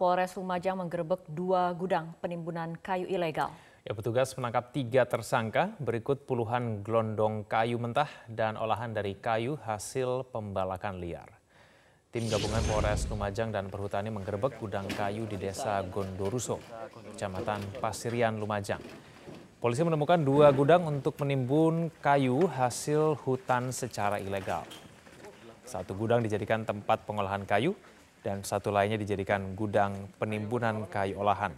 Polres Lumajang menggerebek dua gudang penimbunan kayu ilegal. Ya, petugas menangkap tiga tersangka berikut puluhan gelondong kayu mentah dan olahan dari kayu hasil pembalakan liar. Tim gabungan Polres Lumajang dan Perhutani menggerebek gudang kayu di Desa Gondoruso, Kecamatan Pasirian, Lumajang. Polisi menemukan dua gudang untuk menimbun kayu hasil hutan secara ilegal. Satu gudang dijadikan tempat pengolahan kayu dan satu lainnya dijadikan gudang penimbunan kayu olahan.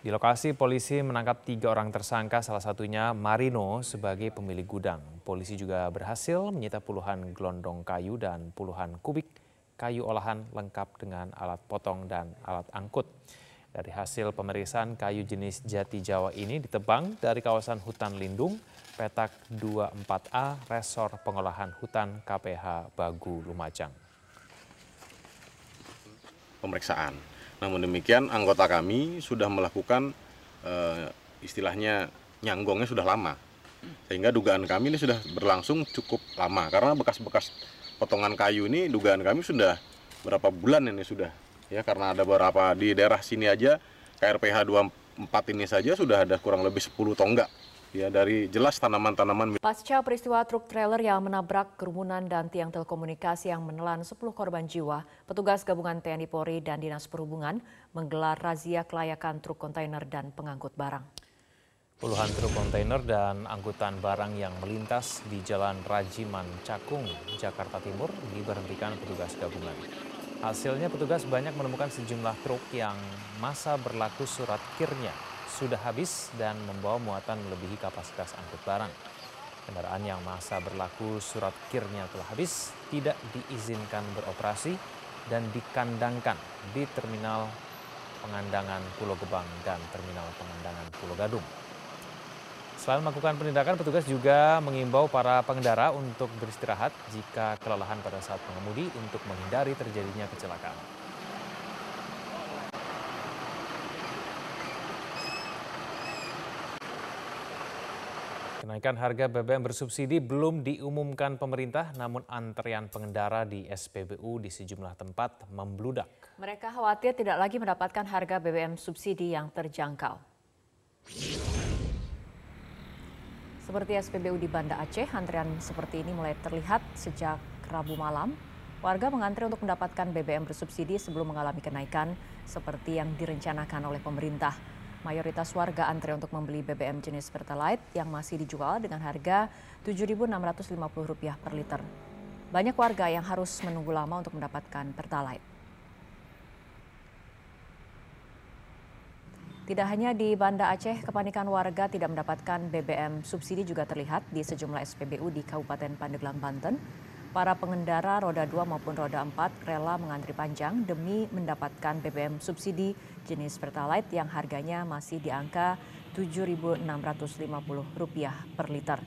Di lokasi polisi menangkap tiga orang tersangka, salah satunya Marino sebagai pemilik gudang. Polisi juga berhasil menyita puluhan gelondong kayu dan puluhan kubik kayu olahan lengkap dengan alat potong dan alat angkut. Dari hasil pemeriksaan kayu jenis jati Jawa ini ditebang dari kawasan hutan lindung petak 24A Resor Pengolahan Hutan KPH Bagu Lumajang. Pemeriksaan. Namun demikian anggota kami sudah melakukan uh, istilahnya nyanggongnya sudah lama. Sehingga dugaan kami ini sudah berlangsung cukup lama karena bekas-bekas potongan kayu ini dugaan kami sudah berapa bulan ini sudah ya karena ada beberapa di daerah sini aja KRPH 24 ini saja sudah ada kurang lebih 10 tonggak ya dari jelas tanaman-tanaman. Pasca peristiwa truk trailer yang menabrak kerumunan dan tiang telekomunikasi yang menelan 10 korban jiwa, petugas gabungan TNI Polri dan Dinas Perhubungan menggelar razia kelayakan truk kontainer dan pengangkut barang. Puluhan truk kontainer dan angkutan barang yang melintas di Jalan Rajiman Cakung, Jakarta Timur diberhentikan petugas gabungan. Hasilnya petugas banyak menemukan sejumlah truk yang masa berlaku surat kirnya sudah habis dan membawa muatan melebihi kapasitas angkut barang. Kendaraan yang masa berlaku surat kirnya telah habis tidak diizinkan beroperasi dan dikandangkan di terminal pengandangan Pulau Gebang dan terminal pengandangan Pulau Gadung. Selain melakukan penindakan, petugas juga mengimbau para pengendara untuk beristirahat jika kelelahan pada saat mengemudi untuk menghindari terjadinya kecelakaan. Kenaikan harga BBM bersubsidi belum diumumkan pemerintah, namun antrean pengendara di SPBU di sejumlah tempat membludak. Mereka khawatir tidak lagi mendapatkan harga BBM subsidi yang terjangkau. Seperti SPBU di Banda Aceh, antrean seperti ini mulai terlihat sejak Rabu malam. Warga mengantre untuk mendapatkan BBM bersubsidi sebelum mengalami kenaikan seperti yang direncanakan oleh pemerintah. Mayoritas warga antre untuk membeli BBM jenis Pertalite yang masih dijual dengan harga Rp7.650 per liter. Banyak warga yang harus menunggu lama untuk mendapatkan Pertalite. Tidak hanya di Banda Aceh, kepanikan warga tidak mendapatkan BBM subsidi juga terlihat di sejumlah SPBU di Kabupaten Pandeglang, Banten. Para pengendara roda 2 maupun roda 4 rela mengantri panjang demi mendapatkan BBM subsidi jenis Pertalite yang harganya masih di angka Rp7.650 per liter.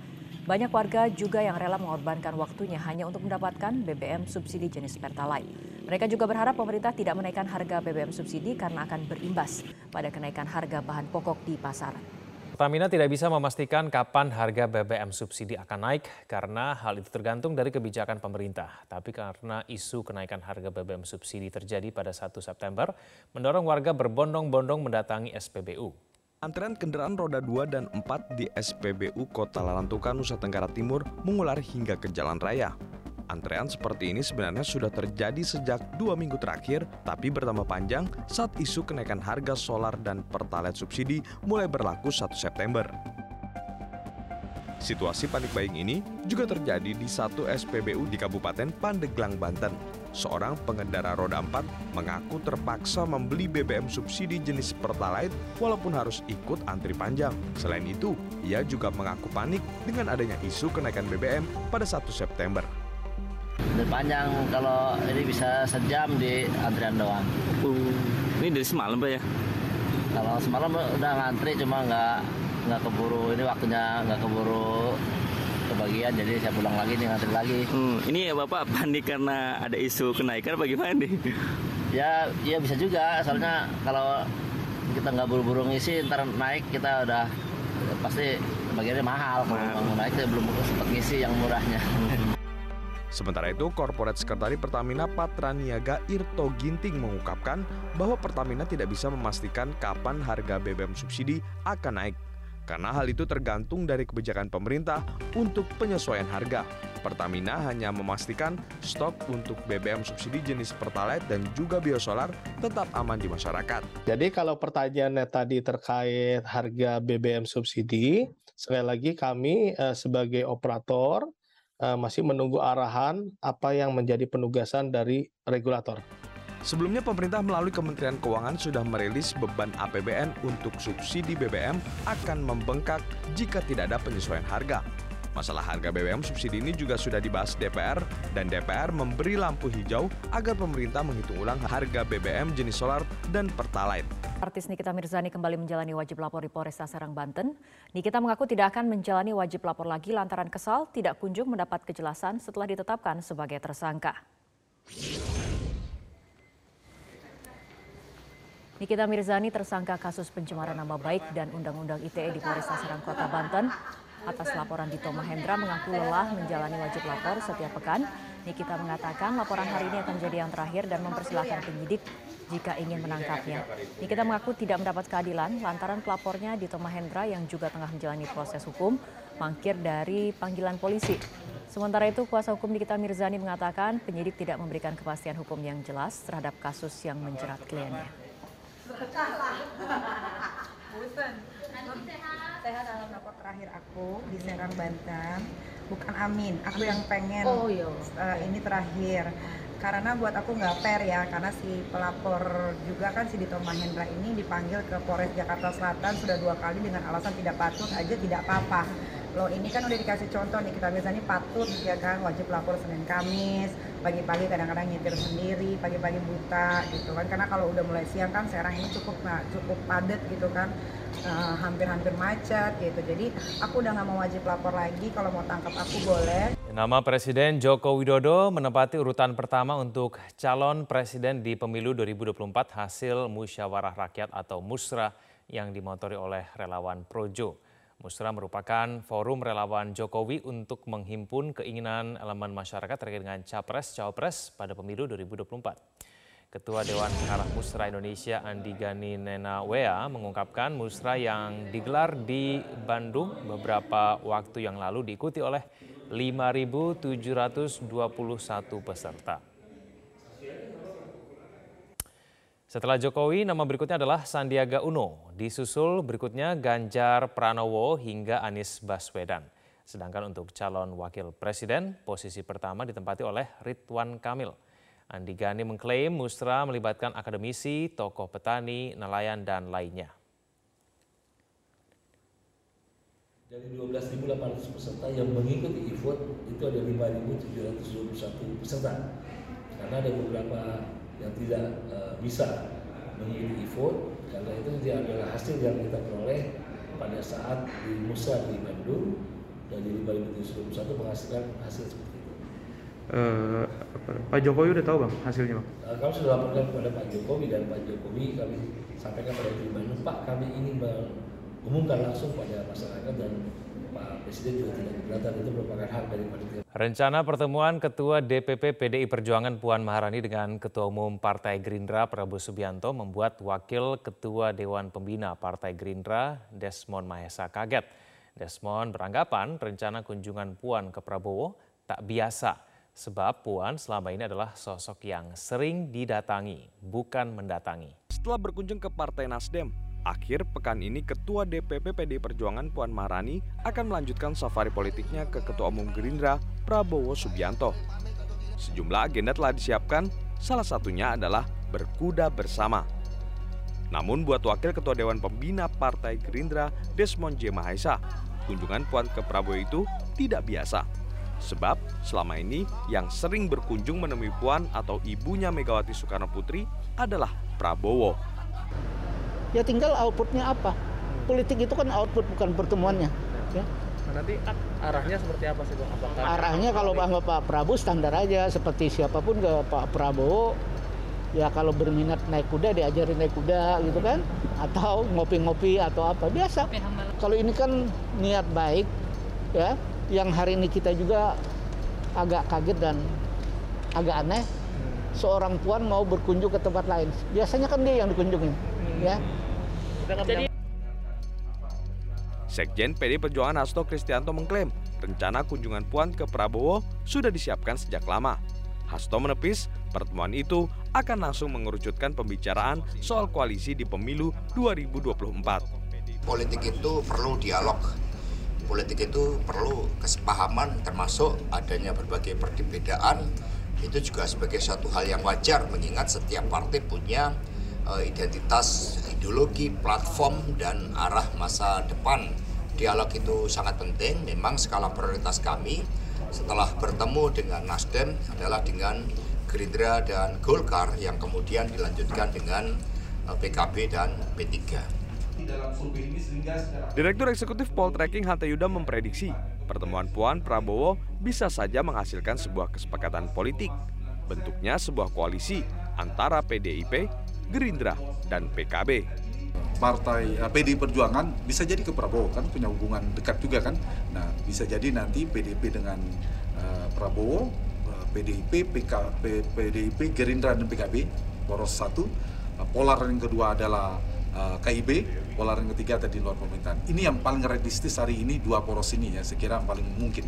Banyak warga juga yang rela mengorbankan waktunya hanya untuk mendapatkan BBM subsidi jenis Pertalite. Mereka juga berharap pemerintah tidak menaikkan harga BBM subsidi karena akan berimbas pada kenaikan harga bahan pokok di pasaran. Pertamina tidak bisa memastikan kapan harga BBM subsidi akan naik karena hal itu tergantung dari kebijakan pemerintah. Tapi karena isu kenaikan harga BBM subsidi terjadi pada 1 September, mendorong warga berbondong-bondong mendatangi SPBU. Antrean kendaraan roda 2 dan 4 di SPBU Kota Larantuka, Nusa Tenggara Timur mengular hingga ke jalan raya. Antrean seperti ini sebenarnya sudah terjadi sejak dua minggu terakhir, tapi bertambah panjang saat isu kenaikan harga solar dan pertalite subsidi mulai berlaku 1 September. Situasi panik buying ini juga terjadi di satu SPBU di Kabupaten Pandeglang, Banten. Seorang pengendara roda 4 mengaku terpaksa membeli BBM subsidi jenis Pertalite walaupun harus ikut antri panjang. Selain itu, ia juga mengaku panik dengan adanya isu kenaikan BBM pada 1 September. Panjang kalau ini bisa sejam di antrian doang. Uh, ini dari semalam pak ya? Kalau semalam udah ngantri cuma nggak nggak keburu ini waktunya nggak keburu kebagian jadi saya pulang lagi nih ngantri lagi. Hmm, ini ya bapak panik karena ada isu kenaikan apa gimana nih? Ya ya bisa juga soalnya kalau kita nggak buru-buru ngisi ntar naik kita udah pasti bagiannya mahal kalau naik belum sempat ngisi yang murahnya. Sementara itu, Korporat Sekretari Pertamina Patraniaga Irto Ginting mengungkapkan bahwa Pertamina tidak bisa memastikan kapan harga BBM subsidi akan naik. Karena hal itu tergantung dari kebijakan pemerintah untuk penyesuaian harga. Pertamina hanya memastikan stok untuk BBM subsidi jenis Pertalite dan juga biosolar tetap aman di masyarakat. Jadi kalau pertanyaannya tadi terkait harga BBM subsidi, sekali lagi kami eh, sebagai operator masih menunggu arahan apa yang menjadi penugasan dari regulator. Sebelumnya pemerintah melalui Kementerian Keuangan sudah merilis beban APBN untuk subsidi BBM akan membengkak jika tidak ada penyesuaian harga. Masalah harga BBM subsidi ini juga sudah dibahas DPR dan DPR memberi lampu hijau agar pemerintah menghitung ulang harga BBM jenis solar dan Pertalite. Artis Nikita Mirzani kembali menjalani wajib lapor di Polresta Serang, Banten. Nikita mengaku tidak akan menjalani wajib lapor lagi lantaran kesal tidak kunjung mendapat kejelasan setelah ditetapkan sebagai tersangka. Nikita Mirzani tersangka kasus pencemaran nama baik dan Undang-Undang ITE di Polresta Serang Kota Banten. Atas laporan Dito Mahendra mengaku lelah menjalani wajib lapor setiap pekan. Nikita mengatakan laporan hari ini akan menjadi yang terakhir dan mempersilahkan penyidik jika ingin menangkapnya. Nikita mengaku tidak mendapat keadilan lantaran pelapornya Dito Mahendra yang juga tengah menjalani proses hukum mangkir dari panggilan polisi. Sementara itu, kuasa hukum Nikita Mirzani mengatakan penyidik tidak memberikan kepastian hukum yang jelas terhadap kasus yang menjerat kliennya. Sehat dalam rapor terakhir aku di Serang Banten. Bukan Amin aku yang pengen Oh, iya. uh, ini terakhir. Karena buat aku nggak fair ya karena si pelapor juga kan si Dito Mahendra ini dipanggil ke Polres Jakarta Selatan sudah dua kali dengan alasan tidak patut aja tidak apa-apa. Loh ini kan udah dikasih contoh nih kita biasanya patut ya kan wajib lapor Senin Kamis pagi-pagi kadang-kadang nyetir sendiri pagi-pagi buta gitu kan. Karena kalau udah mulai siang kan Serang ini cukup nggak cukup padat gitu kan Eh, hampir-hampir macet gitu jadi aku udah nggak mau wajib lapor lagi kalau mau tangkap aku boleh Nama Presiden Joko Widodo menempati urutan pertama untuk calon presiden di pemilu 2024 hasil musyawarah rakyat atau musra yang dimotori oleh relawan Projo. Musra merupakan forum relawan Jokowi untuk menghimpun keinginan elemen masyarakat terkait dengan capres-cawapres pada pemilu 2024. Ketua Dewan Pengarah Musra Indonesia Andi Gani Nena Wea mengungkapkan musra yang digelar di Bandung beberapa waktu yang lalu diikuti oleh 5.721 peserta. Setelah Jokowi, nama berikutnya adalah Sandiaga Uno. Disusul berikutnya Ganjar Pranowo hingga Anies Baswedan. Sedangkan untuk calon wakil presiden, posisi pertama ditempati oleh Ridwan Kamil. Andi Gani mengklaim musra melibatkan akademisi, tokoh petani, nelayan, dan lainnya. Dari 12.800 peserta yang mengikuti e-vote itu ada 5.721 peserta. Karena ada beberapa yang tidak uh, bisa mengikuti e-vote, karena itu dia adalah hasil yang kita peroleh pada saat di Musa di Bandung dari 5.721 menghasilkan hasil seperti Uh, Pak Jokowi udah tahu bang hasilnya bang? Uh, kami sudah laporkan kepada Pak Jokowi dan Pak Jokowi kami sampaikan pada di Bandung Pak kami ingin mengumumkan langsung pada masyarakat dan Pak Presiden juga tidak keberatan itu merupakan hak dari kita. Rencana pertemuan Ketua DPP PDI Perjuangan Puan Maharani dengan Ketua Umum Partai Gerindra Prabowo Subianto membuat Wakil Ketua Dewan Pembina Partai Gerindra Desmond Mahesa kaget. Desmond beranggapan rencana kunjungan Puan ke Prabowo tak biasa sebab Puan selama ini adalah sosok yang sering didatangi, bukan mendatangi. Setelah berkunjung ke Partai Nasdem, Akhir pekan ini Ketua DPP PD Perjuangan Puan Maharani akan melanjutkan safari politiknya ke Ketua Umum Gerindra Prabowo Subianto. Sejumlah agenda telah disiapkan, salah satunya adalah berkuda bersama. Namun buat Wakil Ketua Dewan Pembina Partai Gerindra Desmond J. Mahaisa, kunjungan Puan ke Prabowo itu tidak biasa. Sebab selama ini yang sering berkunjung menemui Puan atau ibunya Megawati Soekarno Putri adalah Prabowo. Ya tinggal outputnya apa? Politik itu kan output bukan pertemuannya. Ya. Nah, nanti arahnya seperti apa sih bang? Apakah arahnya kalau sama Pak Prabowo standar aja seperti siapa pun ke Pak Prabowo ya kalau berminat naik kuda diajarin naik kuda gitu kan? Atau ngopi-ngopi atau apa biasa. Kalau ini kan niat baik ya yang hari ini kita juga agak kaget dan agak aneh seorang puan mau berkunjung ke tempat lain. Biasanya kan dia yang dikunjungi, ya. Jadi Sekjen PD Perjuangan Hasto Kristianto mengklaim rencana kunjungan Puan ke Prabowo sudah disiapkan sejak lama. Hasto menepis pertemuan itu akan langsung mengerucutkan pembicaraan soal koalisi di pemilu 2024. Politik itu perlu dialog. Politik itu perlu kesepahaman termasuk adanya berbagai perbedaan. Itu juga sebagai suatu hal yang wajar mengingat setiap partai punya identitas, ideologi, platform, dan arah masa depan. Dialog itu sangat penting. Memang skala prioritas kami setelah bertemu dengan Nasdem adalah dengan Gerindra dan Golkar yang kemudian dilanjutkan dengan PKB dan P3. Direktur Eksekutif Poltreking Hante Yuda memprediksi pertemuan Puan Prabowo bisa saja menghasilkan sebuah kesepakatan politik. Bentuknya sebuah koalisi antara PDIP, Gerindra, dan PKB. Partai uh, PDI Perjuangan bisa jadi ke Prabowo kan punya hubungan dekat juga kan. Nah bisa jadi nanti PDIP dengan uh, Prabowo, uh, PDIP, PK, PDIP, Gerindra dan PKB poros satu. Uh, polar yang kedua adalah uh, KIB, polar yang ketiga tadi luar pemerintahan. Ini yang paling realistis hari ini dua poros ini ya, saya kira paling mungkin.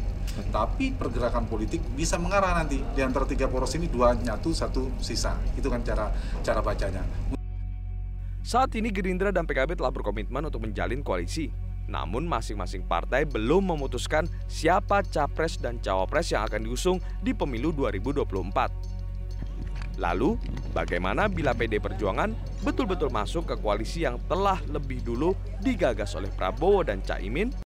Tapi pergerakan politik bisa mengarah nanti di antara tiga poros ini dua nyatu satu sisa. Itu kan cara cara bacanya. Saat ini Gerindra dan PKB telah berkomitmen untuk menjalin koalisi. Namun masing-masing partai belum memutuskan siapa capres dan cawapres yang akan diusung di pemilu 2024. Lalu, bagaimana bila PD Perjuangan betul-betul masuk ke koalisi yang telah lebih dulu digagas oleh Prabowo dan Caimin